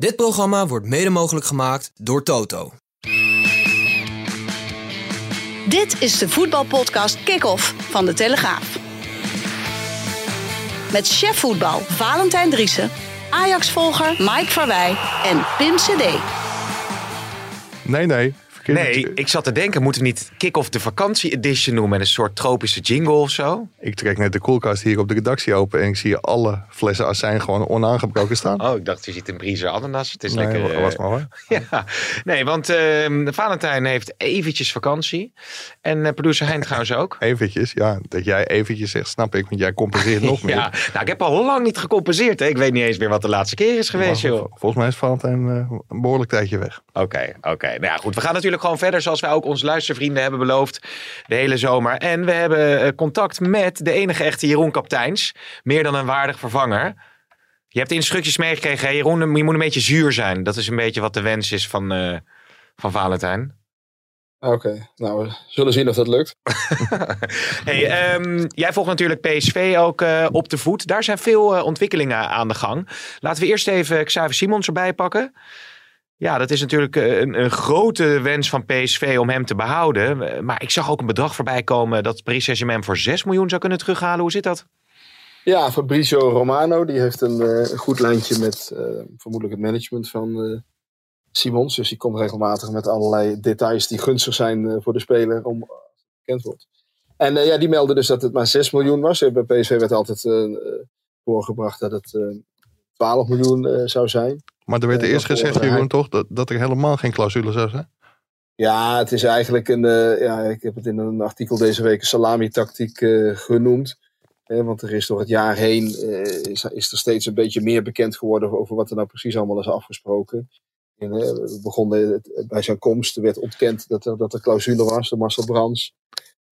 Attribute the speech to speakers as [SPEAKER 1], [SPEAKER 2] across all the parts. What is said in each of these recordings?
[SPEAKER 1] Dit programma wordt mede mogelijk gemaakt door Toto.
[SPEAKER 2] Dit is de voetbalpodcast Kick-Off van De Telegraaf. Met chef voetbal Valentijn Driessen, Ajax-volger Mike Verwij en Pim CD.
[SPEAKER 3] Nee, nee.
[SPEAKER 4] Nee, ik zat te denken, moeten we niet kick-off de vakantie edition noemen met een soort tropische jingle of zo?
[SPEAKER 3] Ik trek net de koelkast hier op de redactie open en ik zie alle flessen azijn gewoon onaangebroken staan.
[SPEAKER 4] Oh, ik dacht, je ziet een briezer ananas. Het is
[SPEAKER 3] nee,
[SPEAKER 4] lekker.
[SPEAKER 3] was maar hoor.
[SPEAKER 4] Ja, nee, want uh, Valentijn heeft eventjes vakantie. En uh, producer Hein trouwens ook.
[SPEAKER 3] Eventjes, ja. Dat jij eventjes zegt, snap ik, want jij compenseert nog meer.
[SPEAKER 4] ja, nou, ik heb al lang niet gecompenseerd. Hè. Ik weet niet eens meer wat de laatste keer is geweest,
[SPEAKER 3] maar,
[SPEAKER 4] joh.
[SPEAKER 3] Volgens mij is Valentijn uh, een behoorlijk tijdje weg.
[SPEAKER 4] Oké, okay, oké. Okay. Nou ja, goed. We gaan natuurlijk gewoon verder zoals wij ook onze luistervrienden hebben beloofd de hele zomer. En we hebben uh, contact met de enige echte Jeroen Kapteins. Meer dan een waardig vervanger. Je hebt instructies meegekregen, hè? Jeroen, je moet een beetje zuur zijn. Dat is een beetje wat de wens is van, uh, van Valentijn.
[SPEAKER 5] Oké, okay. nou we zullen zien of dat lukt.
[SPEAKER 4] hey, um, jij volgt natuurlijk PSV ook uh, op de voet. Daar zijn veel uh, ontwikkelingen aan de gang. Laten we eerst even Xavier Simons erbij pakken. Ja, dat is natuurlijk een, een, grote wens van PSV om hem te behouden. Maar ik zag ook een bedrag voorbij komen dat Paris Saint-Germain voor 6 miljoen zou kunnen terughalen. Hoe zit dat?
[SPEAKER 5] Ja, Fabrizio Romano die heeft een uh, goed lijntje met vermoedelijk het management van uh, Simons. Dus die komt regelmatig met allerlei details die gunstig zijn voor de speler om bekend wordt. En ja, die meldde dus dat het maar 6 miljoen was. Bij PSV werd altijd voorgebracht dat het 12 miljoen zou zijn.
[SPEAKER 3] Maar er werd eerst gezegd, Jeroen, toch, dat, dat er helemaal geen clausule zou zijn?
[SPEAKER 5] Ja, het is eigenlijk een, uh, ja, ik heb het in een artikel deze week een salami-tactiek uh, genoemd. Eh, want er is door het jaar heen, is, is, er steeds een beetje meer bekend geworden over wat er nou precies allemaal is afgesproken. En, we begonnen bij zijn komst, er werd ontkend dat er, dat er clausule was, de Marcel Brands.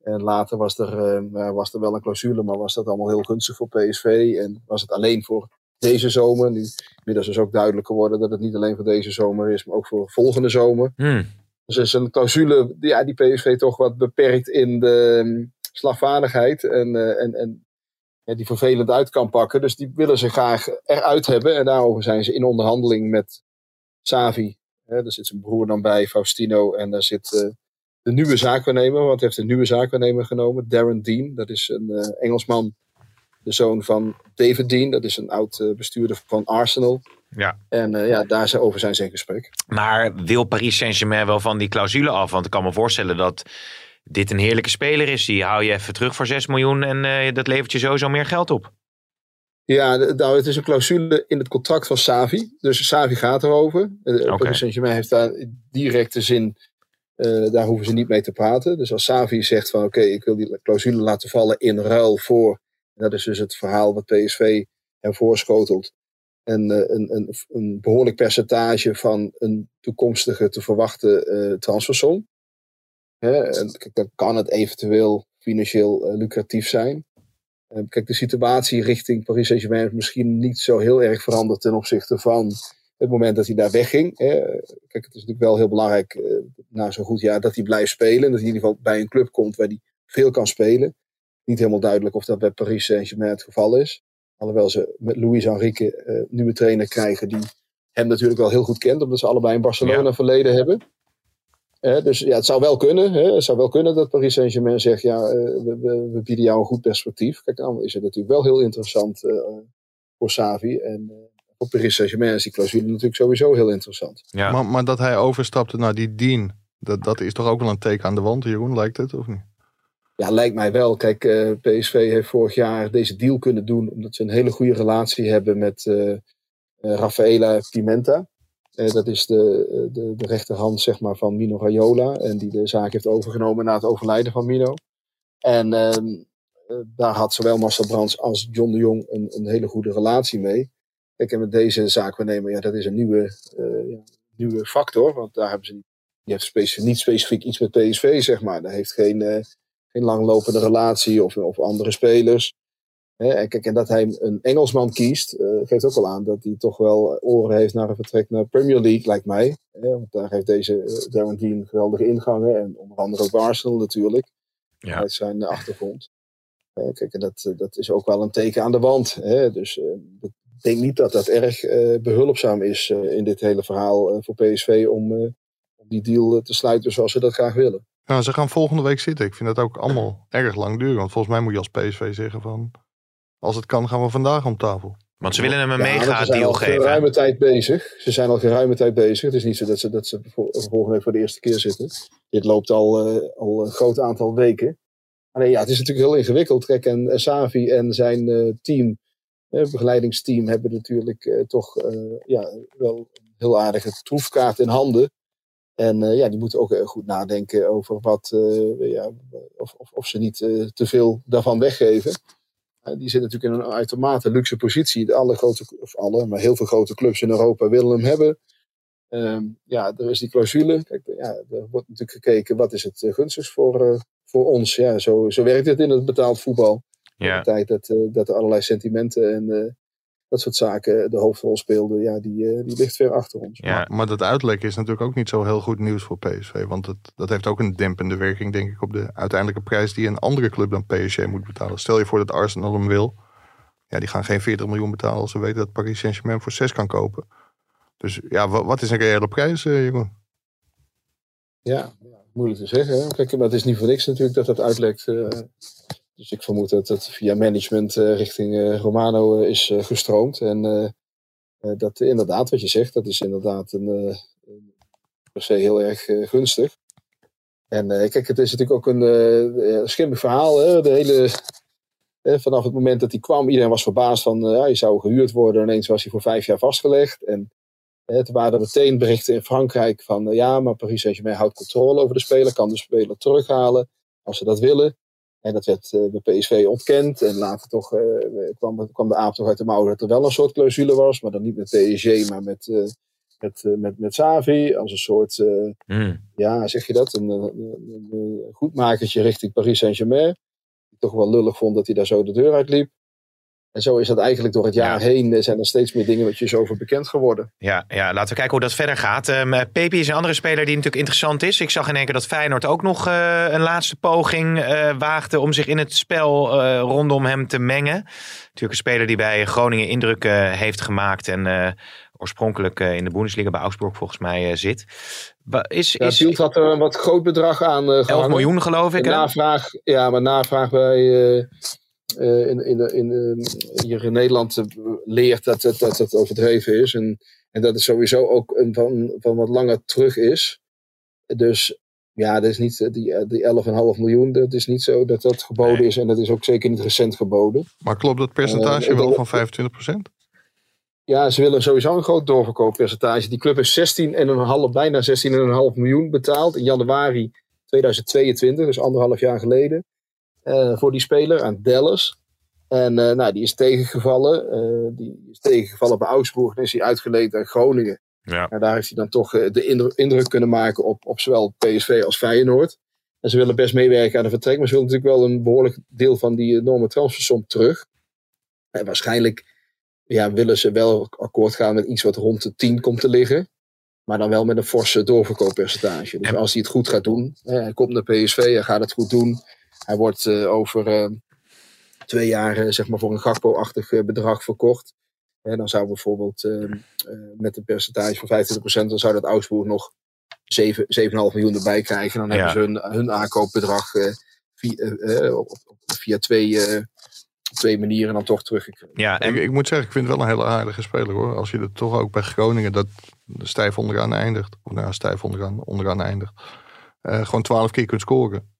[SPEAKER 5] En later was er, was er wel een clausule, maar was dat allemaal heel gunstig voor PSV. En was het alleen voor deze zomer. Nu inmiddels is ook duidelijk geworden dat het niet alleen voor deze zomer is, maar ook voor volgende zomer.
[SPEAKER 4] Hmm.
[SPEAKER 5] Dus er is een clausule ja, die PSV toch wat beperkt in de um, slagvaardigheid en, uh, en, en ja, die vervelend uit kan pakken. Dus die willen ze graag eruit hebben. En daarover zijn ze in onderhandeling met Savi. Hè, daar zit zijn broer dan bij, Faustino. En daar zit uh, de nieuwe zaakwaarnemer, want hij heeft een nieuwe zaakwaarnemer genomen, Darren Dean. Dat is een uh, Engelsman de zoon van David Dean. Dat is een oud uh, bestuurder van Arsenal.
[SPEAKER 4] Ja.
[SPEAKER 5] En uh, ja, daarover zijn ze in gesprek.
[SPEAKER 4] Maar wil Paris Saint-Germain wel van die clausule af? Want ik kan me voorstellen dat dit een heerlijke speler is. Die hou je even terug voor 6 miljoen en uh, dat levert je sowieso meer geld op.
[SPEAKER 5] Ja, nou, het is een clausule in het contract van Savi. Dus Savi gaat erover. Okay. Paris Saint-Germain heeft daar directe zin. daar hoeven ze niet mee te praten. Dus als Savi zegt van oké, okay, ik wil die clausule laten vallen in ruil voor dat is dus het verhaal wat PSV hem voorschotelt. En uh, een, een, een, behoorlijk percentage van een toekomstige te verwachten uh, transfersom. Hè, en dan kan het eventueel financieel uh, lucratief zijn. kijk, de situatie richting Paris Saint-Germain is misschien niet zo heel erg veranderd ten opzichte van het moment dat hij daar wegging. Hè. Kijk, het is natuurlijk wel heel belangrijk na zo'n goed jaar dat hij blijft spelen. Dat hij in ieder geval bij een club komt waar hij veel kan spelen niet helemaal duidelijk of dat bij Paris Saint-Germain het geval is. Alhoewel ze met Luis Enrique uh, nieuwe trainer krijgen die hem natuurlijk wel heel goed kent, omdat ze allebei in Barcelona ja. verleden hebben. Uh, dus ja, het zou wel kunnen. Hè? Het zou wel kunnen dat Paris Saint-Germain zegt, ja, uh, we, we, we, bieden jou een goed perspectief. Kijk, dan is het natuurlijk wel heel interessant voor Savi. En voor Paris Saint-Germain is die clausule natuurlijk sowieso heel interessant.
[SPEAKER 3] Ja. Maar, maar dat hij overstapte naar die Dean, dat, dat is toch ook wel een teken aan de wand, Jeroen, lijkt het, of niet?
[SPEAKER 5] Ja, lijkt mij wel. Kijk, uh, PSV heeft vorig jaar deze deal kunnen doen omdat ze een hele goede relatie hebben met uh, Rafaela Pimenta. dat is de, de, de, rechterhand zeg maar, van Mino Raiola en die de zaak heeft overgenomen na het overlijden van Mino. En ehm, daar had zowel Marcel Brands als John de Jong een, een hele goede relatie mee. Kijk, en met deze zaakwaarnemer, ja, dat is een nieuwe, ja, nieuwe factor. Want daar hebben ze die heeft specifiek, niet specifiek iets met PSV, zeg maar. Daar heeft geen, geen langlopende relatie of, of andere spelers. en kijk, en dat hij een Engelsman kiest, geeft ook al aan dat hij toch wel oren heeft naar een vertrek naar Premier League, lijkt mij. want daar heeft deze Darren Dean geweldige ingangen. En onder andere ook Arsenal natuurlijk. Ja. Uit zijn achtergrond. kijk, en dat, dat is ook wel een teken aan de wand. Dus ik denk niet dat dat erg behulpzaam is in dit hele verhaal voor PSV om, om die deal te sluiten zoals ze dat graag willen.
[SPEAKER 3] Ja, ze gaan volgende week zitten. Ik vind dat ook allemaal erg lang duren. Want volgens mij moet je als PSV zeggen van... Als het kan, gaan we vandaag om tafel.
[SPEAKER 4] Want ze willen hem een mega deal geven. Ze
[SPEAKER 5] zijn al geruime tijd bezig. Ze zijn al geruime tijd bezig. Het is niet zo dat ze, dat ze volgende week voor de eerste keer zitten. Dit loopt al, uh, al een groot aantal weken. Alleen ja, het is natuurlijk heel ingewikkeld. Kijk, en Savi en zijn uh, team, uh, begeleidingsteam, hebben natuurlijk toch ja, wel een heel aardige troefkaart in handen. En uh, ja, die moeten ook goed nadenken over wat, uh, ja, of, of, of, ze niet uh, te veel daarvan weggeven. die zitten natuurlijk in een uitermate luxe positie. Alle grote, of alle, maar heel veel grote clubs in Europa willen hem hebben. Um, ja, er is die clausule. Kijk, ja, er wordt natuurlijk gekeken wat is het gunstigst voor, voor ons. Ja, zo, zo werkt het in het betaald voetbal. Ja. De tijd dat, dat er allerlei sentimenten en dat soort zaken de hoofdrol speelden, ja, die, eh, die ligt ver achter ons.
[SPEAKER 3] Ja. Maar, dat uitlekken is natuurlijk ook niet zo heel goed nieuws voor PSV. Want het, dat heeft ook een dempende werking, denk ik, op de uiteindelijke prijs die een andere club dan PSG moet betalen. Stel je voor dat Arsenal hem wil. Ja, die gaan geen 40 miljoen betalen als ze weten dat Paris Saint-Germain voor 6 kan kopen. Dus ja, wat, is een reële prijs, uh, Jeroen?
[SPEAKER 5] Ja, moeilijk te zeggen. Kijk, maar het is niet voor niks natuurlijk dat dat uitlekt. Uh, dus ik vermoed dat het via management uh, richting uh, Romano uh, is gestroomd. En dat inderdaad, wat je zegt, dat is inderdaad een, per se heel erg gunstig. En kijk, het is natuurlijk ook een schimmig verhaal. Hè? De hele, vanaf het moment dat hij kwam, iedereen was verbaasd van, ja, je zou gehuurd worden. Ineens was hij voor vijf jaar vastgelegd. En toen waren er meteen berichten in Frankrijk van, ja, maar Paris Saint-Germain houdt controle over de speler, kan de speler terughalen als ze dat willen. En dat werd uh, bij PSV ontkend. En later toch uh, kwam, kwam de aap toch uit de mouw dat er wel een soort clausule was. Maar dan niet met PSG, maar met, uh, met, met, met Savi. Als een soort, mm. ja, zeg je dat? Een, een, een goedmakertje richting Paris Saint-Germain. Die toch wel lullig vond dat hij daar zo de deur uit liep. En zo is dat eigenlijk door het jaar heen. Er zijn er steeds meer dingen wat je over bekend geworden.
[SPEAKER 4] Ja, ja, laten we kijken hoe dat verder gaat. Um, Pepe is een andere speler die natuurlijk interessant is. Ik zag in één keer dat Feyenoord ook nog uh, een laatste poging uh, waagde om zich in het spel uh, rondom hem te mengen. Natuurlijk een speler die bij Groningen indruk heeft gemaakt. En oorspronkelijk in de Bundesliga bij Augsburg volgens mij zit.
[SPEAKER 5] Is, ja, is, had er een wat groot bedrag aan uh,
[SPEAKER 4] 11 miljoen geloof ik.
[SPEAKER 5] Navraag, ja, maar navraag bij in, in, in, uh, hier in Nederland uh, leert dat, dat, dat het overdreven is. En, en dat het sowieso ook een, van, van wat langer terug is. Dus ja, dat is niet, die, die 11,5 miljoen, dat is niet zo dat dat geboden is. En dat is ook zeker niet recent geboden.
[SPEAKER 3] Maar klopt dat percentage wel van 25%?
[SPEAKER 5] Ja, ze willen sowieso een groot doorverkooppercentage. Die club heeft 16,5, bijna 16,5 miljoen betaald in januari 2022, dus anderhalf jaar geleden. Eh, voor die speler aan Dallas. En uh, nou, die is tegengevallen. Uh, die is tegengevallen bij Augsburg en is hij uitgeleend aan Groningen. Ja. En daar heeft hij dan toch de indruk, indruk, kunnen maken op, op zowel PSV als Feyenoord. En ze willen best meewerken aan de vertrek, maar ze willen natuurlijk wel een behoorlijk deel van die enorme transfersom terug. En waarschijnlijk ja, willen ze wel akkoord gaan met iets wat rond de 10 komt te liggen. Maar dan wel met een forse doorverkooppercentage. Dus als hij het goed gaat doen, hij komt naar PSV, hij gaat het goed doen. Hij wordt uh, over uh, twee jaar uh, zeg maar voor een Gakpo-achtig bedrag verkocht. En dan zou bijvoorbeeld met een percentage van 25%, dan zou dat Augsburg nog 7, 7,5 miljoen erbij krijgen. Dan ja. hebben ze hun, hun aankoopbedrag via, via twee, twee manieren dan toch teruggekregen.
[SPEAKER 3] Ja, en... ik, ik, moet zeggen, ik vind het wel een hele aardige speler hoor. Als je er toch ook bij Groningen dat stijf onderaan eindigt. Of nou, stijf onderaan, onderaan eindigt. gewoon 12 keer kunt scoren.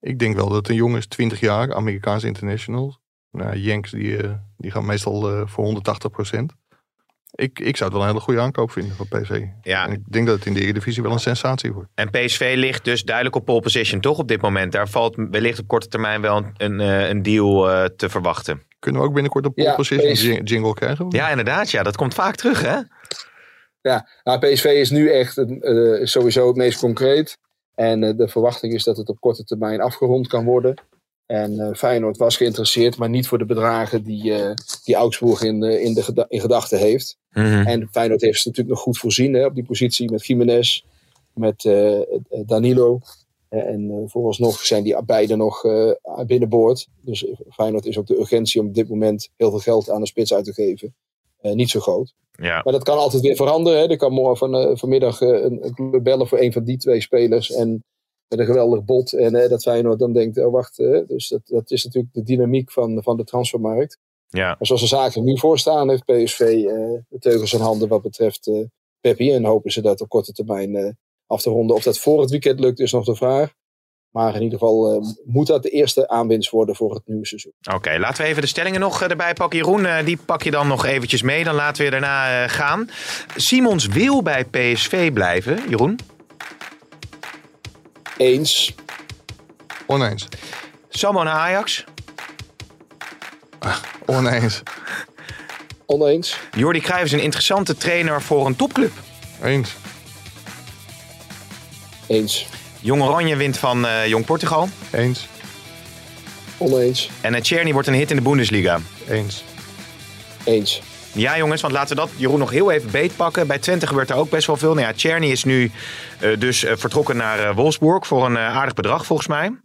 [SPEAKER 3] Ik denk wel dat een jongen is 20 jaar, Amerikaans international. Nou, Yanks die, uh, die gaan meestal uh, voor 180 procent. Ik, ik zou het wel een hele goede aankoop vinden voor PSV. Ja. En ik denk dat het in de Eredivisie wel een sensatie wordt.
[SPEAKER 4] En PSV ligt dus duidelijk op pole position toch op dit moment. Daar valt wellicht op korte termijn wel een, een, eh, een deal te verwachten.
[SPEAKER 3] Kunnen we ook binnenkort een pole position jingle krijgen?
[SPEAKER 4] Ja, inderdaad. Ja, dat komt vaak terug, hè?
[SPEAKER 5] Ja, nou, PSV is nu echt uh, sowieso het meest concreet. En uh, de verwachting is dat het op korte termijn afgerond kan worden. En uh, Feyenoord was geïnteresseerd, maar niet voor de bedragen die, die Augsburg in, in, de in gedachten heeft. Mm -hmm. En Feyenoord heeft ze natuurlijk nog goed voorzien hè, op die positie met Jiménez, met Danilo. En vooralsnog zijn die beide nog binnenboord. Dus Feyenoord is ook de urgentie om op dit moment heel veel geld aan de spits uit te geven. niet zo groot. Ja. Maar dat kan altijd weer veranderen. Hè. Er kan morgen van, uh, vanmiddag uh, een, club bellen voor een van die twee spelers. En met een geweldig bod. En uh, dat Feyenoord dan denkt, oh wacht. dus dat, dat is natuurlijk de dynamiek van, van de transfermarkt. Ja. Maar zoals de zaken nu voor staan, heeft PSV de teugels in handen wat betreft Peppi. En hopen ze dat op korte termijn af te ronden. Of dat voor het weekend lukt, is nog de vraag. Maar in ieder geval uh, moet dat de eerste aanwinst worden voor het nieuwe seizoen.
[SPEAKER 4] Oké, laten we even de stellingen nog uh, erbij pakken. Jeroen, uh, die pak je dan nog eventjes mee. Dan laten we daarna gaan. Simons wil bij PSV blijven. Jeroen?
[SPEAKER 5] Eens.
[SPEAKER 3] Oneens.
[SPEAKER 4] Samo naar Ajax?
[SPEAKER 3] Ah, oneens.
[SPEAKER 5] Oneens.
[SPEAKER 4] Jordi Cruijff is een interessante trainer voor een topclub.
[SPEAKER 3] Eens.
[SPEAKER 5] Eens.
[SPEAKER 4] Jong Oranje wint van uh, Jong Portugal.
[SPEAKER 3] Eens.
[SPEAKER 5] Oneens.
[SPEAKER 4] En Czerny wordt een hit in de Bundesliga.
[SPEAKER 3] Eens.
[SPEAKER 5] Eens.
[SPEAKER 4] Ja, jongens, want laten we dat Jeroen nog heel even beetpakken. Bij Twente gebeurt er ook best wel veel. Nou ja, is nu uh, dus vertrokken naar Wolfsburg voor een aardig bedrag, volgens mij.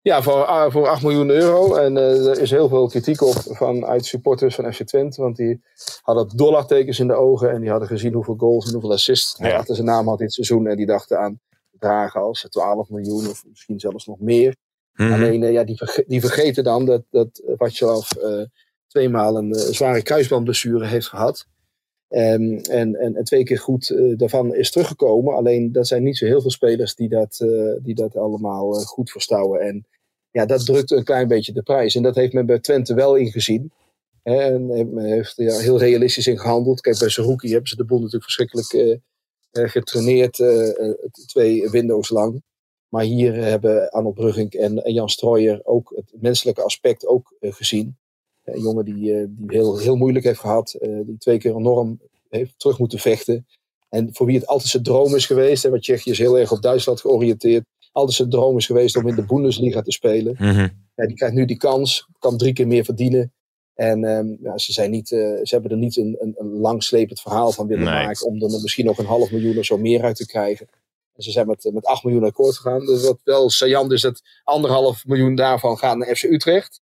[SPEAKER 5] Ja, voor, voor 8 miljoen euro. En er is heel veel kritiek op vanuit supporters van FC Twente. Want die hadden dollartekens in de ogen. En die hadden gezien hoeveel goals en hoeveel assists hij achter zijn naam had dit seizoen. En die dachten aan dragen als 12 miljoen of misschien zelfs nog meer. Mhm. Alleen uh, ja, die, die, vergeten dan dat, dat Watjelaf uh, tweemaal een zware kruisbandblessure heeft gehad. Um, en, en, en, twee keer goed uh, daarvan is teruggekomen. Alleen dat zijn niet zo heel veel spelers die dat, die dat allemaal goed verstouwen. En ja, dat drukt een klein beetje de prijs. En dat heeft men bij Twente wel ingezien. En men heeft ja, heel realistisch in gehandeld. Kijk, bij Saruki hebben ze de boel natuurlijk verschrikkelijk eh, getraineerd eh, eh, twee windows lang. Maar hier hebben Arnold en, Jan Strooijer ook het menselijke aspect ook gezien. Een jongen die, die heel, heel moeilijk heeft gehad, die twee keer enorm heeft terug moeten vechten. En voor wie het altijd zijn droom is geweest, hè, want Tsjechië is heel erg op Duitsland georiënteerd, altijd zijn droom is geweest om in de Bundesliga te spelen. Mhm. ja, die krijgt nu die kans, kan drie keer meer verdienen. En um, ja, ze, zijn niet, uh, ze hebben er niet een, een, een langslepend verhaal van willen maken. Om er misschien nog een half miljoen of zo meer uit te krijgen. En ze zijn met, met 8 miljoen akkoord gegaan. Dus wat wel saillant is, dat anderhalf miljoen daarvan gaat naar FC Utrecht.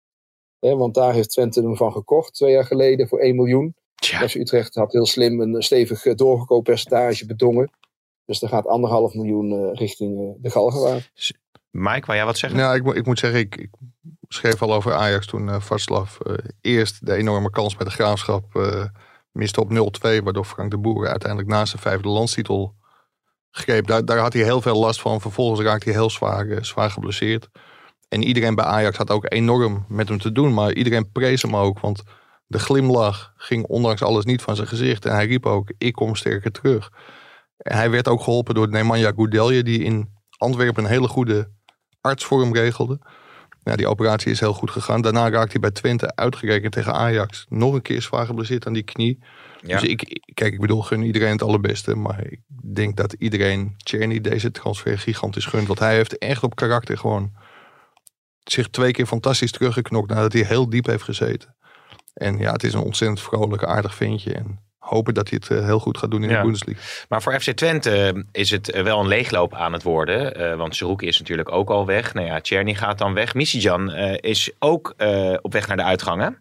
[SPEAKER 5] want daar heeft Twente hem van gekocht twee jaar geleden voor 1 miljoen. Ja. FC Utrecht had heel slim een stevig eh, doorverkooppercentage bedongen. Dus er gaat anderhalf miljoen uh, richting uh, de Galgenwaard.
[SPEAKER 4] Mike, wou jij wat zeggen?
[SPEAKER 3] Nou, ik, ik moet zeggen, ik, ik schreef al over Ajax toen uh, eerst de enorme kans bij de graafschap uh, miste op 0-2. Waardoor Frank de Boer uiteindelijk naast zijn vijfde landstitel greep. Daar, daar had hij heel veel last van. Vervolgens raakte hij heel zwaar, zwaar geblesseerd. En iedereen bij Ajax had ook enorm met hem te doen. Maar iedereen prees hem ook. Want de glimlach ging ondanks alles niet van zijn gezicht. En hij riep ook, ik kom sterker terug. Hij werd ook geholpen door Nemanja Goudelje. Die in Antwerpen een hele goede arts voor hem regelde. Ja, die operatie is heel goed gegaan. Daarna raakte hij bij Twente uitgerekend tegen Ajax. Nog een keer zwaar geblesseerd aan die knie. Dus ik, kijk, ik bedoel, gun iedereen het allerbeste. Maar ik denk dat iedereen Czerny deze transfer gigantisch gunt. Want hij heeft echt op karakter gewoon zich twee keer fantastisch teruggeknokt nadat hij heel diep heeft gezeten. En ja, het is een ontzettend vrolijk, aardig ventje. En hopen dat hij het eh, heel goed gaat doen in de Bundesliga.
[SPEAKER 4] Maar voor FC Twente eh, is het eh, wel een leegloop aan het worden. Uh, want Zerouki is natuurlijk ook al weg. Nou ja, Czerny gaat dan weg. Misijan uh, is ook op weg naar de uitgang,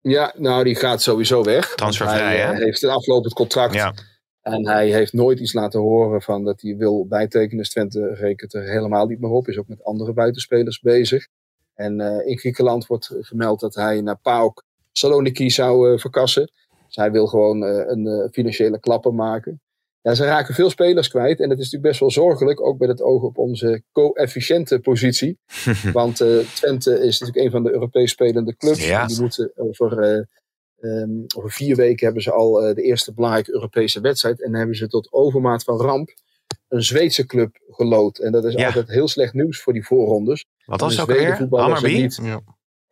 [SPEAKER 5] Ja, nou die gaat sowieso weg.
[SPEAKER 4] Transfervrij,
[SPEAKER 5] Hij heeft een aflopend contract. Ja. En hij heeft nooit iets laten horen van dat hij wil bijtekenen. Dus Twente rekent er helemaal niet meer op. Is ook met andere buitenspelers bezig. En in Griekenland wordt gemeld dat hij naar PAOK Saloniki zou verkassen. Dus hij wil gewoon uh, een uh, financiële klapper maken. Ja, ze raken veel spelers kwijt. En dat is natuurlijk best wel zorgelijk, ook met het oog op onze co-efficiënte positie. Want uh, Twente is natuurlijk een van de Europees spelende clubs. Ja. Die moeten over, um, over vier weken hebben ze al de eerste belangrijke Europese wedstrijd. En dan hebben ze tot overmaat van ramp een Zweedse club gelood. En dat is altijd heel slecht nieuws voor die voorrondes.
[SPEAKER 4] Wat was dat weer?
[SPEAKER 5] Hammarby? Niet, ja.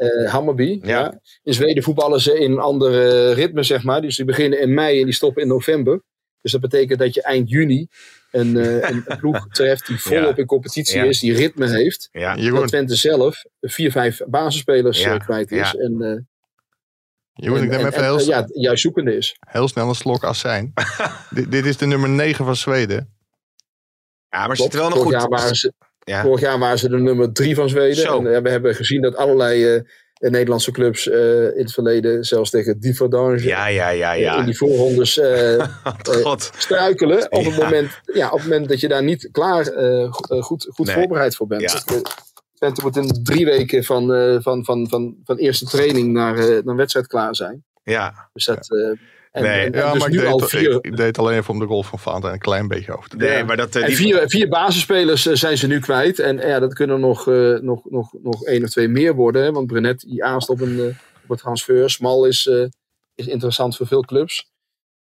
[SPEAKER 5] Uh, Hammarby. Ja. In Zweden voetballen ze in een andere ritme, zeg maar. Dus die beginnen in mei en die stoppen in november. Dus dat betekent dat je eind juni een, uh, een, ploeg treft die volop in competitie is, die ritme heeft. Ja. Dat Twente zelf vier, vijf basisspelers kwijt is. En,
[SPEAKER 3] Jeroen, ik neem even heel,
[SPEAKER 5] ja, juist zoekende is.
[SPEAKER 3] Heel snel een slok assijn. dit, dit is de nummer 9 van Zweden.
[SPEAKER 4] Ja, maar zit wel nog goed.
[SPEAKER 5] Jaar waren ze, ja. Vorig jaar waren ze de nummer 3 van Zweden. En uh, we hebben gezien dat allerlei uh, Nederlandse clubs uh, in het verleden, zelfs tegen Differdange,
[SPEAKER 4] ja, ja, ja, ja.
[SPEAKER 5] in die voorrondes struikelen. Op, het moment, ja, op het moment dat je daar niet klaar goed, goed nee. voorbereid voor bent. Ja. Twente moet in drie weken van, uh, van, van, van, van eerste training naar, uh, naar wedstrijd klaar zijn.
[SPEAKER 4] Ja.
[SPEAKER 5] Dus dat...
[SPEAKER 3] En, nee, en, ja, dus maar ik deed, vier... ik, deed alleen even om de rol van Vaanten een klein beetje over te
[SPEAKER 4] Nee, ja. maar dat,
[SPEAKER 5] die... vier, vier basisspelers zijn ze nu kwijt. En ja, dat kunnen nog, nog, nog, nog één of twee meer worden. Hè, want Brenet die aanst op een, op een transfer. Smal is, is interessant voor veel clubs.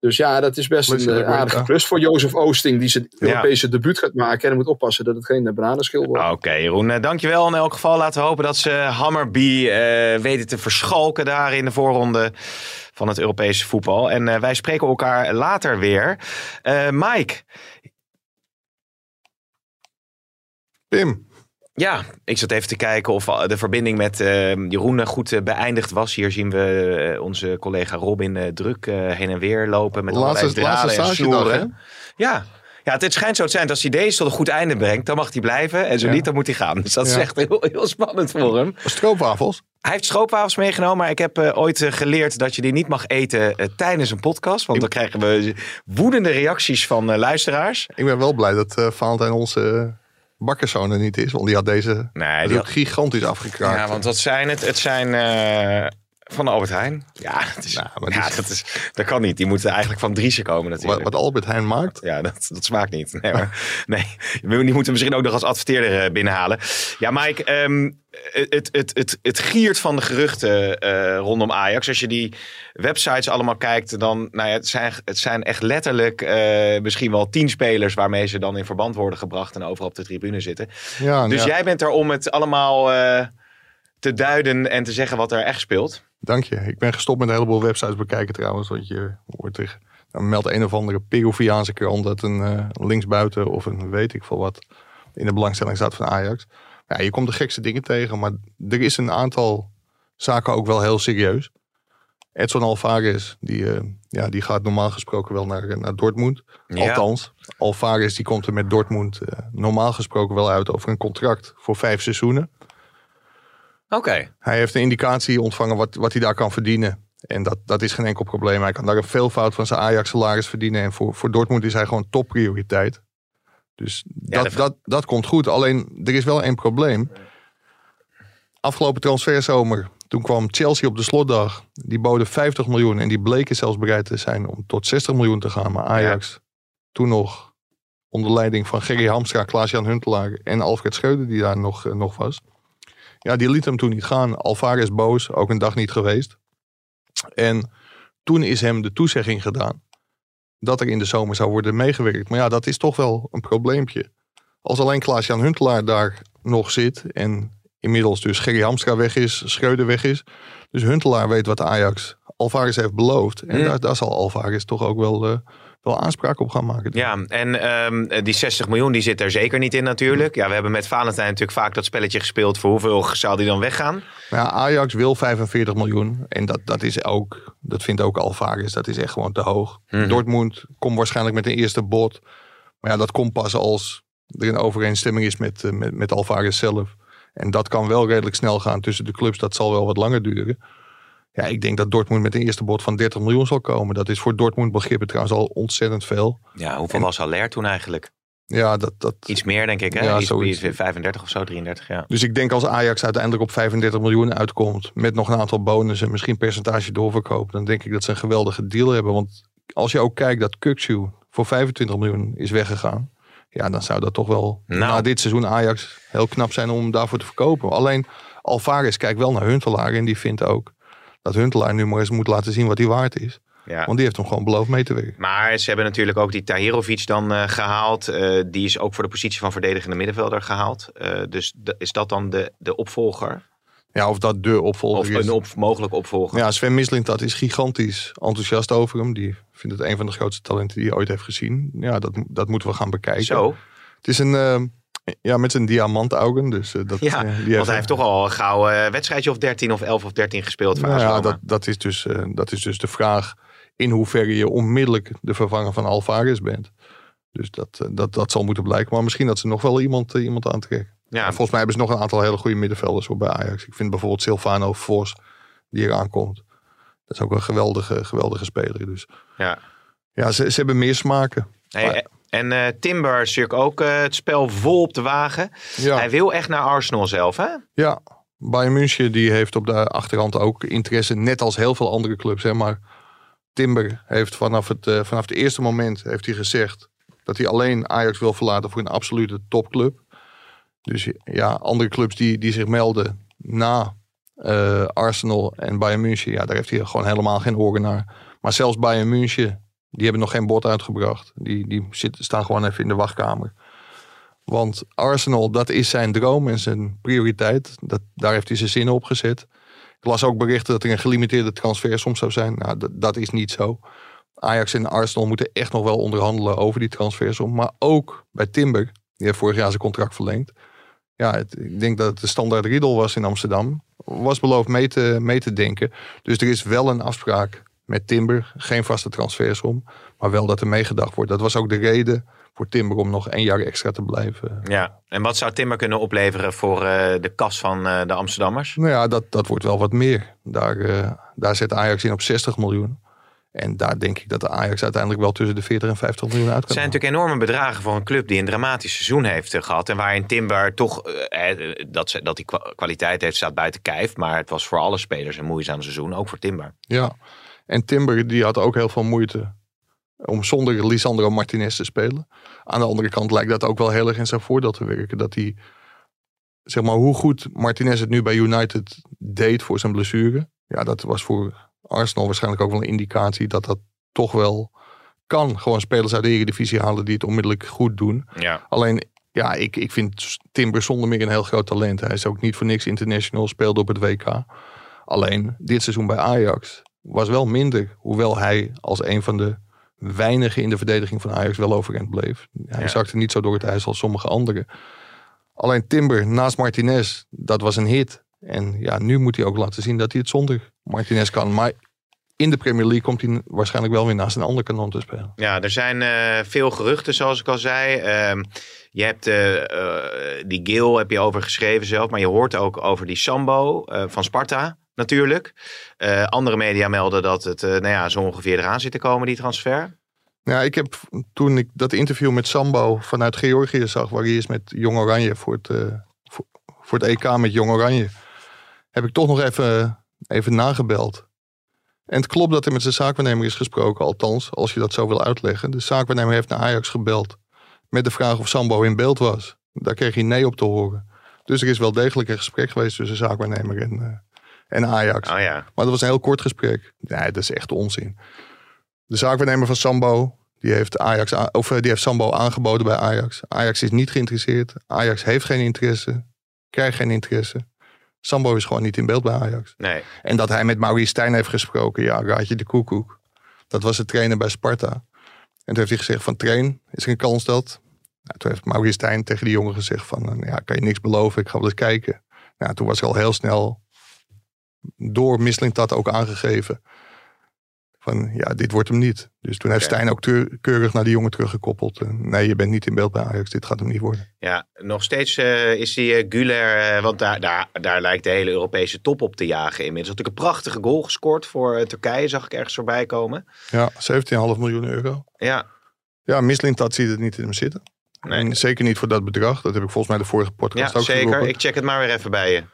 [SPEAKER 5] Dus ja, dat is best een uh, aardige klus voor Jozef Oosting, die zijn Europese debuut gaat maken. En moet oppassen dat het geen bananenschil wordt.
[SPEAKER 4] Oké, okay, Jeroen, uh, dankjewel in elk geval. Laten we hopen dat ze Hammerby uh, weten te verschalken daar in de voorronde van het Europese voetbal. En wij spreken elkaar later weer. Mike.
[SPEAKER 3] Pim.
[SPEAKER 4] Ja, ik zat even te kijken of de verbinding met uh, Jeroen goed uh, beëindigd was. Hier zien we uh, onze collega Robin druk heen en weer lopen met
[SPEAKER 3] laatste, draden laatste en snoeren.
[SPEAKER 4] Ja. Ja, het schijnt zo te zijn dat als hij deze tot een goed einde brengt, dan mag hij blijven. En zo niet, dan moet hij gaan. Dus dat is echt heel, heel spannend voor hem.
[SPEAKER 3] Stroopwafels?
[SPEAKER 4] Hij heeft stroopwafels meegenomen, maar ik heb ooit geleerd dat je die niet mag eten tijdens een podcast. Want dan krijgen we woedende reacties van luisteraars.
[SPEAKER 3] Ik ben wel blij dat Valentijn onze bakkerszoon er niet is. Want die had deze nee, die had... gigantisch afgekraakt.
[SPEAKER 4] Ja, want dat zijn het. Het zijn uh, van Albert Heijn. Ja, het is, nou, ja dat, is, dat kan niet. Die moeten eigenlijk van Driessen komen natuurlijk.
[SPEAKER 3] Wat, wat Albert Heijn maakt?
[SPEAKER 4] Ja, dat, dat smaakt niet. Nee, maar, nee, die moeten misschien ook nog als adverteerder eh, binnenhalen. Ja, Mike, um, het, het, het, het giert van de geruchten uh, rondom Ajax. Als je die websites allemaal kijkt, dan nou ja, het, zijn, het zijn echt letterlijk uh, misschien wel tien spelers waarmee ze dan in verband worden gebracht en overal op de tribune zitten. Ja, dus jij bent er om het allemaal uh, te duiden en te zeggen wat er echt speelt.
[SPEAKER 3] Dank je. Ik ben gestopt met een heleboel websites bekijken trouwens. Want je hoort tegen. Dan meldt een of andere Peruviaanse krant dat een uh, linksbuiten of een weet ik veel wat in de belangstelling staat van Ajax. Ja, je komt de gekste dingen tegen, maar er is een aantal zaken ook wel heel serieus. Edson Alvarez, die, uh, ja, die gaat normaal gesproken wel naar, naar Dortmund. Althans, Alvarez die komt er met Dortmund uh, normaal gesproken wel uit over een contract voor vijf seizoenen.
[SPEAKER 4] Oké.
[SPEAKER 3] Hij heeft een indicatie ontvangen wat, wat hij daar kan verdienen. En dat, dat is geen enkel probleem. Hij kan daar een veelvoud van zijn Ajax-salaris verdienen. En voor, voor Dortmund is hij gewoon topprioriteit. Dus dat, dat, dat, dat komt goed. Alleen, er is wel één probleem. Afgelopen transferzomer, toen kwam Chelsea op de slotdag. Die boden 50 miljoen en die bleken zelfs bereid te zijn om tot 60 miljoen te gaan. Maar Ajax, toen nog onder leiding van Gerry Hamstra, Klaas-Jan Huntelaar en Alfred Schreuder, die daar nog, eh, nog was. Ja, die liet hem toen niet gaan. Alvarez boos, ook een dag niet geweest. En toen is hem de toezegging gedaan dat er in de zomer zou worden meegewerkt. Maar ja, dat is toch wel een probleempje. Als alleen Klaas-Jan Huntelaar daar nog zit en inmiddels dus Gerry Hamstra weg is, Schreuder weg is. Dus Huntelaar weet wat Ajax Alvarez heeft beloofd. En daar, daar, zal Alvarez toch ook wel... Uh, wel aanspraak op gaan maken.
[SPEAKER 4] Ja, en um, die 60 miljoen die zit er zeker niet in natuurlijk. Ja, we hebben met Valentijn natuurlijk vaak dat spelletje gespeeld. Voor hoeveel zou die dan weggaan?
[SPEAKER 3] Ja, Ajax wil 45 miljoen. En dat, dat is ook, dat vindt ook Alvarez, dat is echt gewoon te hoog. Hmm. Dortmund komt waarschijnlijk met een eerste bod. Maar ja, dat komt pas als er een overeenstemming is met, eh, met, met Alvarez zelf. En dat kan wel redelijk snel gaan tussen de clubs. Dat zal wel wat langer duren. Ja, ik denk dat Dortmund met een eerste bod van 30 miljoen zal komen. Dat is voor Dortmund begrippen trouwens al ontzettend veel.
[SPEAKER 4] Ja, hoeveel was Haller toen eigenlijk?
[SPEAKER 3] Ja, dat, dat...
[SPEAKER 4] Iets meer denk ik, hè? Ja, Iets, 35 of zo, 33, ja.
[SPEAKER 3] Dus ik denk als Ajax uiteindelijk op 35 miljoen uitkomt... met nog een aantal bonussen, misschien percentage doorverkopen... dan denk ik dat ze een geweldige deal hebben. Want als je ook kijkt dat Kuksu voor 25 miljoen is weggegaan... ja, dan zou dat toch wel nou. na dit seizoen Ajax heel knap zijn om daarvoor te verkopen. Alleen Alvarez kijkt wel naar Huntelaar en die vindt ook dat Huntelaar nu maar eens moet laten zien wat hij waard is. Ja. Want die heeft hem gewoon beloofd mee te werken.
[SPEAKER 4] Maar ze hebben natuurlijk ook die Tahirovic dan uh, gehaald. Uh, die is ook voor de positie van verdedigende middenvelder gehaald. Uh, dus is dat dan de, de opvolger?
[SPEAKER 3] Ja, of dat de opvolger
[SPEAKER 4] Of
[SPEAKER 3] is.
[SPEAKER 4] een op, mogelijk opvolger.
[SPEAKER 3] Ja, Sven Mislintat is gigantisch enthousiast over hem. Die vindt het een van de grootste talenten die hij ooit heeft gezien. Ja, dat, dat moeten we gaan bekijken.
[SPEAKER 4] Zo.
[SPEAKER 3] Het is een, eh, ja, met zijn diamantaugen. Dus, eh, dat,
[SPEAKER 4] Ja,
[SPEAKER 3] eh, die
[SPEAKER 4] want hij heeft toch al een gauw eh, wedstrijdje of 13 of 11 of 13 gespeeld voor
[SPEAKER 3] Nou ja, dat, dat, is dus, dat is dus de vraag in hoeverre je onmiddellijk de vervanger van Alvarez bent. Dus dat, dat, dat zal moeten blijken. Maar misschien dat ze nog wel iemand, iemand aantrekken.
[SPEAKER 4] Ja,
[SPEAKER 3] En volgens mij hebben ze nog een aantal hele goede middenvelders voor bij Ajax. Ik vind bijvoorbeeld Silvano Vos, die eraan komt. Dat is ook een geweldige, geweldige speler. Dus
[SPEAKER 4] ja.
[SPEAKER 3] ja, ze, ze hebben meer smaken.
[SPEAKER 4] Hey, en eh, Timber is natuurlijk ook eh, het spel vol op de wagen.
[SPEAKER 3] Ja,
[SPEAKER 4] Hij wil echt naar Arsenal zelf, hè?
[SPEAKER 3] ja. Bayern München die heeft op de achterhand ook interesse. Net als heel veel andere clubs. Hè, maar Timber heeft vanaf het, eh, vanaf het eerste moment heeft hij gezegd... dat hij alleen Ajax wil verlaten voor een absolute topclub. Dus ja, andere clubs die, die zich melden na Arsenal en Bayern München... ja, daar heeft hij gewoon helemaal geen oren naar. Maar zelfs Bayern München, die hebben nog geen bod uitgebracht. Die, die zitten, staan gewoon even in de wachtkamer. Want Arsenal, dat is zijn droom en zijn prioriteit. Dat, daar heeft hij zijn zinnen op gezet. Ik las ook berichten dat er een gelimiteerde transfersom zou zijn. Nou, dat, is niet zo. Ajax en Arsenal moeten echt nog wel onderhandelen over die transfersom. Maar ook bij Timber, die heeft vorig jaar zijn contract verlengd. Ja, ik denk dat het de standaard Riedel was in Amsterdam. Was beloofd mee te, mee te denken. Dus er is wel een afspraak met Timber. Geen vaste transfersom. Maar wel dat er meegedacht wordt. Dat was ook de reden voor Timber om nog één jaar extra te blijven.
[SPEAKER 4] Ja. En wat zou Timber kunnen opleveren voor eh, de kas van eh, de Amsterdammers?
[SPEAKER 3] Nou ja, dat, dat wordt wel wat meer. Daar, eh, daar zet Ajax in op 60 miljoen. En daar denk ik dat de Ajax uiteindelijk wel tussen de 40 en 50 miljoen uit
[SPEAKER 4] Het
[SPEAKER 3] kan.
[SPEAKER 4] zijn
[SPEAKER 3] halen.
[SPEAKER 4] natuurlijk enorme bedragen voor een club die een dramatisch seizoen heeft eh, gehad. En waarin Timber toch, eh, dat, ze- dat kwa- kwaliteit heeft, staat buiten kijf. Maar het was voor alle spelers een moeizaam seizoen, ook voor Timber.
[SPEAKER 3] Ja. En Timber die had ook heel veel moeite om zonder Lisandro Martinez te spelen. Aan de andere kant lijkt dat ook wel heel erg in zijn voordeel te werken. Dat hij, zeg maar, hoe goed Martinez het nu bij United deed voor zijn blessure. Ja, dat was voor Arsenal waarschijnlijk ook wel een indicatie dat dat toch wel kan. Gewoon spelers uit de Eredivisie halen die het onmiddellijk goed doen.
[SPEAKER 4] Ja.
[SPEAKER 3] Alleen, ja, ik, ik vind Timber zonder meer een heel groot talent. Hij is ook niet voor niks international, speelde op het WK. Alleen, dit seizoen bij Ajax was wel minder. Hoewel hij als een van de weinigen in de verdediging van Ajax wel overeind bleef. Hij
[SPEAKER 4] Ja.
[SPEAKER 3] zakte niet zo door het ijs als sommige anderen. Alleen Timber naast Martinez, dat was een hit. En ja, nu moet hij ook laten zien dat hij het zonder Martinez kan. Maar in de Premier League komt hij waarschijnlijk wel weer naast een ander kanon te spelen.
[SPEAKER 4] Ja, er zijn eh, veel geruchten, zoals ik al zei. Ehm, je hebt eh, eh, die Gil heb je over geschreven zelf, maar je hoort ook over die Sambo van Sparta natuurlijk. Eh, andere media melden dat het eh, nou ja, zo ongeveer eraan zit te komen, die transfer.
[SPEAKER 3] Ja, ik heb toen ik dat interview met Sambo vanuit Georgië zag, waar hij is met Jong Oranje voor het, eh, voor, het EK met Jong Oranje, heb ik toch nog even, even nagebeld. En het klopt dat er met zijn zaakwaarnemer is gesproken, althans, als je dat zo wil uitleggen. De zaakwaarnemer heeft naar Ajax gebeld met de vraag of Sambo in beeld was. Daar kreeg hij nee op te horen. Dus er is wel degelijk een gesprek geweest tussen zaakwaarnemer en, en Ajax.
[SPEAKER 4] Oh ja,
[SPEAKER 3] Maar dat was een heel kort gesprek. Nee, dat is echt onzin. De zaakwaarnemer van Sambo, die heeft, Ajax, of, eh, die heeft Sambo aangeboden bij Ajax. Ajax is niet geïnteresseerd. Ajax heeft geen interesse. Krijgt geen interesse. Sambo is gewoon niet in beeld bij Ajax.
[SPEAKER 4] nee.
[SPEAKER 3] En dat hij met Maurice Stijn heeft gesproken, ja, raad je de koekoek. Dat was de trainer bij Sparta. En toen heeft hij gezegd van train, is er een kans dat? Nou, toen heeft Maurice Stijn tegen die jongen gezegd van, eh, ja, kan je niks beloven, ik ga wel eens kijken. Nou, toen was er al heel snel door Mislintat ook aangegeven van, ja, dit wordt hem niet. Dus toen heeft
[SPEAKER 4] Oké.
[SPEAKER 3] Stijn ook teur- keurig naar die jongen teruggekoppeld. Nee, je bent niet in beeld bij Ajax, dit gaat hem niet worden.
[SPEAKER 4] Ja, nog steeds eh, is die eh, Güler, eh, want daar, daar, daar lijkt de hele Europese top op te jagen inmiddels. Had natuurlijk een prachtige goal gescoord voor Turkije, zag ik ergens voorbij komen.
[SPEAKER 3] Ja, 17,5 miljoen euro.
[SPEAKER 4] Ja,
[SPEAKER 3] Ja, Mislintat ziet het niet in hem zitten.
[SPEAKER 4] Nee.
[SPEAKER 3] En zeker niet voor dat bedrag. Dat heb ik volgens mij de vorige
[SPEAKER 4] ja
[SPEAKER 3] podcast ook
[SPEAKER 4] zeker.
[SPEAKER 3] geroepen.
[SPEAKER 4] Ik check het maar weer even bij je.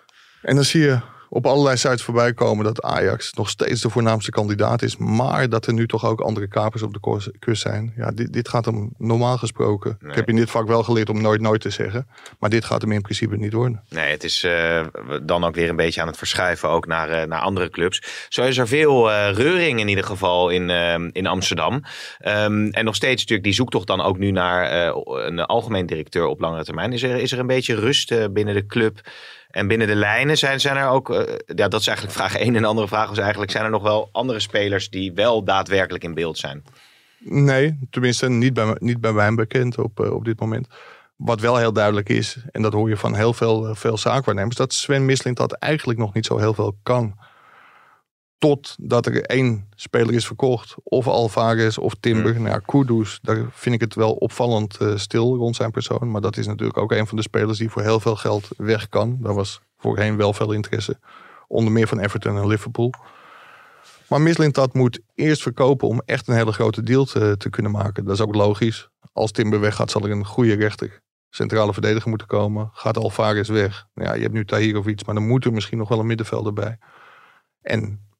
[SPEAKER 3] En dan zie je op allerlei sites voorbij komen dat Ajax nog steeds de voornaamste kandidaat is. Maar dat er nu toch ook andere kapers op de kust zijn. Ja, dit, dit gaat hem normaal gesproken.
[SPEAKER 4] Nee.
[SPEAKER 3] Ik heb in dit vak wel geleerd om nooit nooit te zeggen. Maar dit gaat hem in principe niet worden.
[SPEAKER 4] Nee, het is eh, dan ook weer een beetje aan het verschuiven ook naar, eh, naar andere clubs. Zo is er veel eh, reuring in ieder geval in, in Amsterdam. Ehm, en nog steeds natuurlijk die zoektocht dan ook nu naar een algemeen directeur op langere termijn. Is er, is er een beetje rust binnen de club En binnen de lijnen zijn, zijn er ook, uh, ja, dat is eigenlijk vraag 1. En de andere vraag was eigenlijk, zijn er nog wel andere spelers die wel daadwerkelijk in beeld zijn?
[SPEAKER 3] Nee, tenminste niet bij, niet bij mij bekend op, uh, op dit moment. Wat wel heel duidelijk is, en dat hoor je van heel veel, uh, veel zaakwaarnemers, dat Sven Misling dat eigenlijk nog niet zo heel veel kan. Totdat er één speler is verkocht, of Alvarez of Timber. Mm. Nou, Kudus, daar vind ik het wel opvallend uh, stil rond zijn persoon. Maar dat is natuurlijk ook een van de spelers die voor heel veel geld weg kan. Daar was voorheen wel veel interesse. Onder meer van Everton en Liverpool. Maar Mislintat moet eerst verkopen om echt een hele grote deal te, te kunnen maken. Dat is ook logisch. Als Timber weggaat, zal er een goede rechter centrale verdediger moeten komen. Gaat Alvarez weg. Nou ja, je hebt nu Tahir of iets, maar dan moet er misschien nog wel een middenvelder bij. En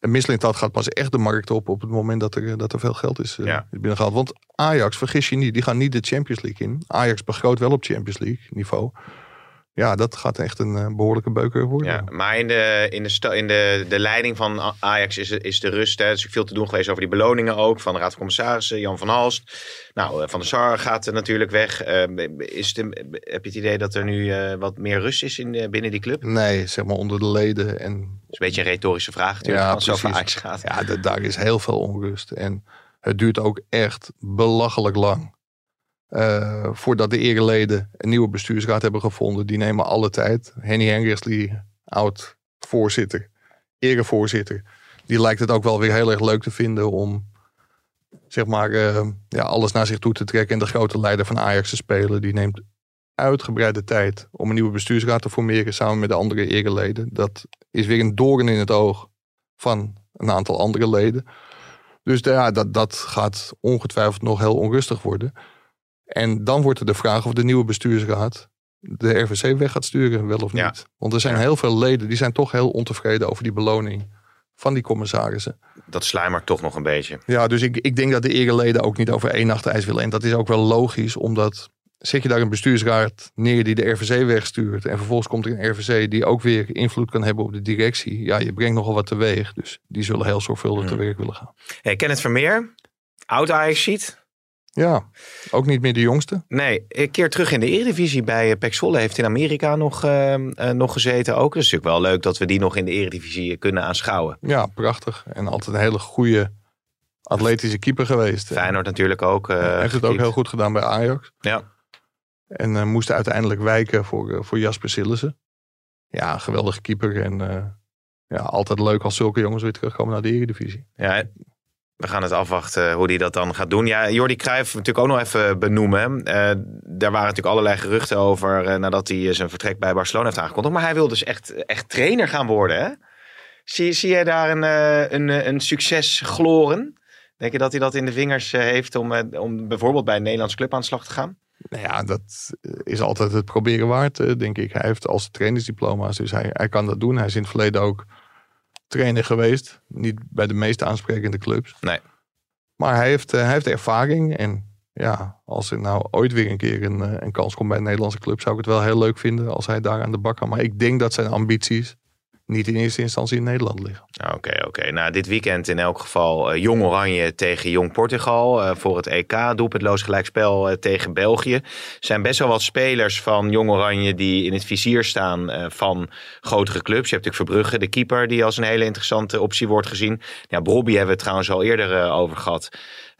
[SPEAKER 3] en Mislintat gaat pas echt de markt op op het moment dat er, dat er veel geld is, uh, ja. is binnengehaald. Want Ajax, vergis je niet, die gaan niet de Champions League in. Ajax begroot wel op Champions League niveau ja, dat gaat echt een uh, behoorlijke beuker worden.
[SPEAKER 4] Ja, maar in, de, in, de, in de, de leiding van Ajax is, is de rust. Hè. Er is veel te doen geweest over die beloningen ook. Van de Raad van Commissarissen, Jan van Halst. Nou, Van der Sar gaat er natuurlijk weg. Uh, is het, heb je het idee dat er nu uh, wat meer rust is in, binnen die club?
[SPEAKER 3] Nee, zeg maar onder de leden. En...
[SPEAKER 4] Dat is een beetje een retorische vraag natuurlijk, ja, als het over Ajax gaat.
[SPEAKER 3] Ja, daar is heel veel onrust. En het duurt ook echt belachelijk lang. Uh, voordat de ereleden een nieuwe bestuursraad hebben gevonden. Die nemen alle tijd. Henny Henrichs, oud-voorzitter, erevoorzitter. Die lijkt het ook wel weer heel erg leuk te vinden om zeg maar, uh, ja, alles naar zich toe te trekken. En de grote leider van Ajax te spelen. Die neemt uitgebreide tijd om een nieuwe bestuursraad te formeren samen met de andere ereleden. Dat is weer een doorn in het oog van een aantal andere leden. Dus ja, dat, dat gaat ongetwijfeld nog heel onrustig worden. En dan wordt er de vraag of de nieuwe bestuursraad de RVC weg gaat sturen, wel of niet. Want er zijn heel veel leden die zijn toch heel ontevreden over die beloning van die commissarissen.
[SPEAKER 4] Dat sluimert toch nog een beetje.
[SPEAKER 3] Ja, dus ik, ik denk dat de ereleden ook niet over één nacht ijs willen. En dat is ook wel logisch, omdat zet je daar een bestuursraad neer die de RVC wegstuurt. En vervolgens komt er een RVC die ook weer invloed kan hebben op de directie. Ja, je brengt nogal wat teweeg. Dus die zullen heel zorgvuldig hmm. te werk willen gaan.
[SPEAKER 4] Hey, Kenneth Vermeer, oud Ajax ziet.
[SPEAKER 3] Ja, ook niet meer de jongste.
[SPEAKER 4] Nee, een keer terug in de Eredivisie bij eh, Pek Zwolle. Heeft in Amerika nog, uh, uh, nog gezeten ook. Het is natuurlijk wel leuk dat we die nog in de Eredivisie kunnen aanschouwen.
[SPEAKER 3] Ja, prachtig. En altijd een hele goede atletische keeper geweest.
[SPEAKER 4] Feyenoord natuurlijk ook.
[SPEAKER 3] Hij heeft het ook heel goed gedaan bij Ajax.
[SPEAKER 4] Ja.
[SPEAKER 3] En moest uiteindelijk wijken voor, voor Jasper Sillissen. Ja, geweldige keeper. En ja, altijd leuk als zulke jongens weer terugkomen naar de Eredivisie.
[SPEAKER 4] Ja, we gaan het afwachten hoe hij dat dan gaat doen. Ja, Jordi Cruijff natuurlijk ook nog even benoemen. Uh, daar waren natuurlijk allerlei geruchten over uh, nadat hij zijn vertrek bij Barcelona heeft aangekondigd. Maar hij wil dus echt, echt trainer gaan worden. Hè? Zie, zie jij daar een, een, een succes gloren? Denk je dat hij dat in de vingers heeft om, om bijvoorbeeld bij een Nederlands club aan de slag te gaan?
[SPEAKER 3] Nou ja, dat is altijd het proberen waard, denk ik. Hij heeft als trainersdiploma's, dus hij, hij kan dat doen. Hij is in het verleden ook trainer geweest. Niet bij de meest aansprekende clubs.
[SPEAKER 4] Nee.
[SPEAKER 3] Maar hij heeft, uh, hij heeft ervaring. En ja, als er nou ooit weer een keer een, uh, een kans komt bij een Nederlandse club, zou ik het wel heel leuk vinden als hij daar aan de bak kan. Maar ik denk dat zijn ambities niet in eerste instantie in Nederland liggen.
[SPEAKER 4] Oké, oké. Nou, dit weekend in elk geval uh, Jong Oranje tegen Jong Portugal uh, voor het EK. Doelpuntloos gelijkspel uh, tegen België. Er zijn best wel wat spelers van Jong Oranje die in het vizier staan van grotere clubs. Je hebt natuurlijk Verbrugge, de keeper, die als een hele interessante optie wordt gezien. Ja, Bobby hebben we het trouwens al eerder over gehad.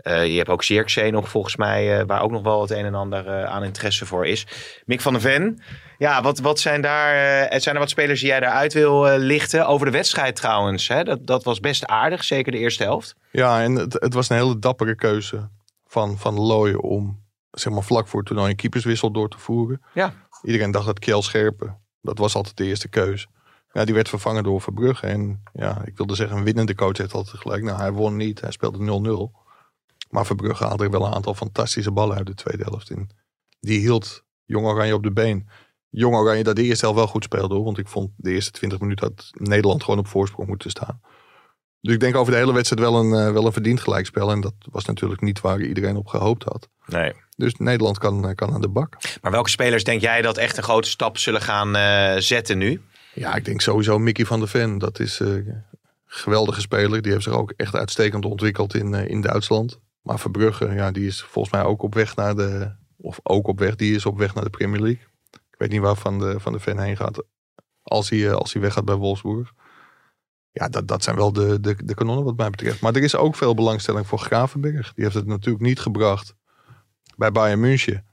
[SPEAKER 4] Je hebt ook Zirkzee nog volgens mij, waar ook nog wel het een en ander aan interesse voor is. Mick van der Ven, ja, wat, wat zijn daar, zijn er wat spelers die jij daaruit wil lichten? Over de wedstrijd trouwens, hè? Dat, dat was best aardig, zeker de eerste helft.
[SPEAKER 3] Ja, en het, het was een hele dappere keuze van, van Looy om zeg maar vlak voor het toernooi een keeperswissel door te voeren.
[SPEAKER 4] Ja.
[SPEAKER 3] Iedereen dacht dat Kjell Scherpen, dat was altijd de eerste keuze. Ja, die werd vervangen door Verbrugge. En ja, ik wilde zeggen, een winnende coach heeft altijd gelijk. Nou, hij won niet. Hij speelde 0-0. Maar Verbrugge haalde er wel een aantal fantastische ballen uit de tweede helft in. Die hield Jong Oranje op de been. Jong Oranje dat de eerste helft wel goed speelde hoor. Want ik vond de eerste 20 minuten dat Nederland gewoon op voorsprong moeten staan. Dus ik denk over de hele wedstrijd wel een, uh, wel een verdiend gelijkspel. En dat was natuurlijk niet waar iedereen op gehoopt had.
[SPEAKER 4] Nee.
[SPEAKER 3] Dus Nederland kan, eh, kan aan de bak.
[SPEAKER 4] Maar welke spelers denk jij dat echt een grote stap zullen gaan uh, zetten nu?
[SPEAKER 3] Ja, ik denk sowieso Mickey van der Ven. Dat is een geweldige speler. Die heeft zich ook echt uitstekend ontwikkeld in, in Duitsland. Maar Verbrugge, ja, die is volgens mij ook op weg naar de. Of ook op weg, die is op weg naar de Premier League. Weet niet waar Van de, van de Ven heen gaat. Als hij, als hij weggaat bij Wolfsburg. Ja, dat, dat zijn wel de, de, de kanonnen wat mij betreft. Maar er is ook veel belangstelling voor Gravenberg. Die heeft het natuurlijk niet gebracht bij Bayern München.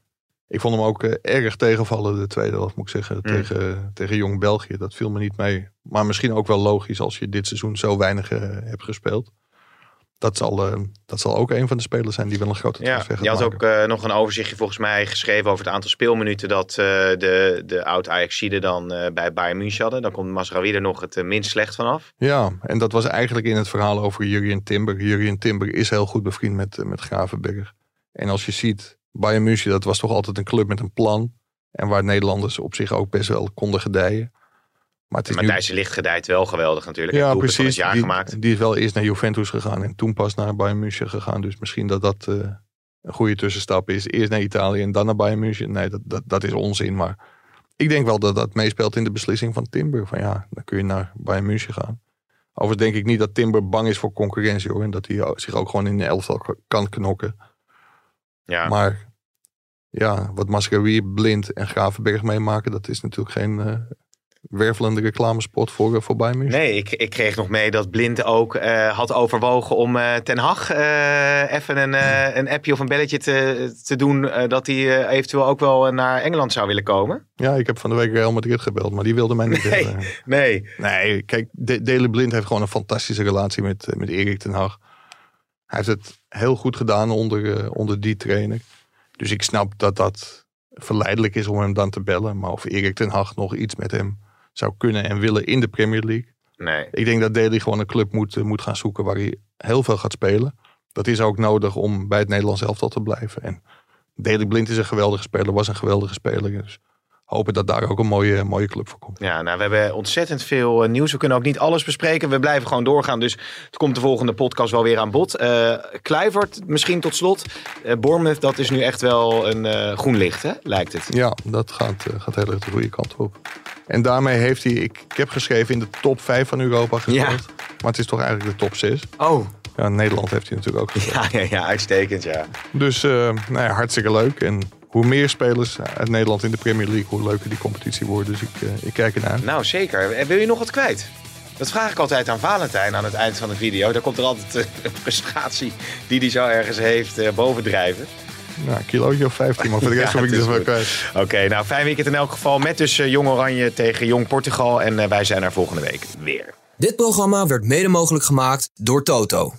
[SPEAKER 3] Ik vond hem ook erg tegenvallen de tweede helft, moet ik zeggen. Mm. Tegen, tegen Jong België. Dat viel me niet mee. Maar misschien ook wel logisch als je dit seizoen zo weinig hebt gespeeld dat zal, uh, dat zal ook een van de spelers zijn die wel een grote transfer
[SPEAKER 4] ja, Je had ook uh, nog een overzichtje volgens mij geschreven over het aantal speelminuten dat uh, de, de oud Ajaxide dan bij Bayern München hadden. Dan komt Masraoui er nog het minst slecht vanaf.
[SPEAKER 3] Ja, en dat was eigenlijk in het verhaal over Jurien Timber. Jurien Timber is heel goed bevriend met, met Gravenberg. En als je ziet, Bayern München dat was toch altijd een club met een plan. En waar Nederlanders op zich ook best wel konden gedijen.
[SPEAKER 4] Maar het is Matthijs nu... Licht gedijt wel geweldig natuurlijk.
[SPEAKER 3] Ja, precies. Jaar die, gemaakt. die is wel eerst naar Juventus gegaan en toen pas naar Bayern München gegaan. Dus misschien dat dat uh, een goede tussenstap is. Eerst naar Italië en dan naar Bayern München. Nee, dat, dat, dat is onzin. Maar ik denk wel dat dat meespeelt in de beslissing van Timber. Van ja, dan kun je naar Bayern München gaan. Overigens denk ik niet dat Timber bang is voor concurrentie hoor. En dat hij zich ook gewoon in de elftal kan knokken. Ja. Maar ja, wat Mascarui, Blind en Gravenberg meemaken, dat is natuurlijk geen, uh, wervelende reclamespot voor, uh, voor Bayern München.
[SPEAKER 4] Nee, ik, ik kreeg nog mee dat Blind ook uh, had overwogen om uh, Ten Hag even een, een appje of een belletje te, te doen. dat hij eventueel ook wel naar Engeland zou willen komen.
[SPEAKER 3] Ja, ik heb van de week Real Madrid gebeld, maar die wilde mij niet
[SPEAKER 4] nee, Nee.
[SPEAKER 3] Nee, kijk, De Dele Blind heeft gewoon een fantastische relatie met, met Erik Ten Hag. Hij heeft het heel goed gedaan onder, onder die trainer. Dus ik snap dat dat verleidelijk is om hem dan te bellen. Maar of Erik ten Hag nog iets met hem zou kunnen en willen in de Premier League.
[SPEAKER 4] Nee.
[SPEAKER 3] Ik denk dat Daly gewoon een club moet, eh, moet gaan zoeken waar hij heel veel gaat spelen. Dat is ook nodig om bij het Nederlands elftal te blijven. En Daly Blind is een geweldige speler, was een geweldige speler. Dus hopen dat daar ook een mooie, mooie club voor komt.
[SPEAKER 4] Ja, nou, we hebben ontzettend veel eh, nieuws. We kunnen ook niet alles bespreken. We blijven gewoon doorgaan. Dus het komt de volgende podcast wel weer aan bod. Uh, Kluivert, misschien tot slot. Uh, Bournemouth, dat is nu echt wel een uh, groen licht, hè? lijkt het.
[SPEAKER 3] Ja, dat gaat, gaat heel erg de goede kant op. En daarmee heeft hij, ik, ik heb geschreven, in de top 5 van Europa gespeeld. Ja. Maar het is toch eigenlijk de top 6.
[SPEAKER 4] Oh.
[SPEAKER 3] Ja, Nederland heeft hij natuurlijk ook.
[SPEAKER 4] Ja, ja, ja uitstekend, ja.
[SPEAKER 3] Dus nou ja, hartstikke leuk. En hoe meer spelers uit Nederland in de Premier League, hoe leuker die competitie wordt. Dus ik, uh, ik kijk ernaar.
[SPEAKER 4] Nou, zeker. En wil je nog wat kwijt? Dat vraag ik altijd aan Valentijn aan het eind van de video. Daar komt er altijd uh, een frustratie die hij zo ergens heeft uh, bovendrijven.
[SPEAKER 3] Nou, een kilootje of 15, maar voor de rest ja, ik dus wel kwijt.
[SPEAKER 4] Oké, nou fijn weekend in elk geval. Met dus Jong Oranje tegen Jong Portugal. En wij zijn er volgende week weer.
[SPEAKER 1] Dit programma werd mede mogelijk gemaakt door Toto.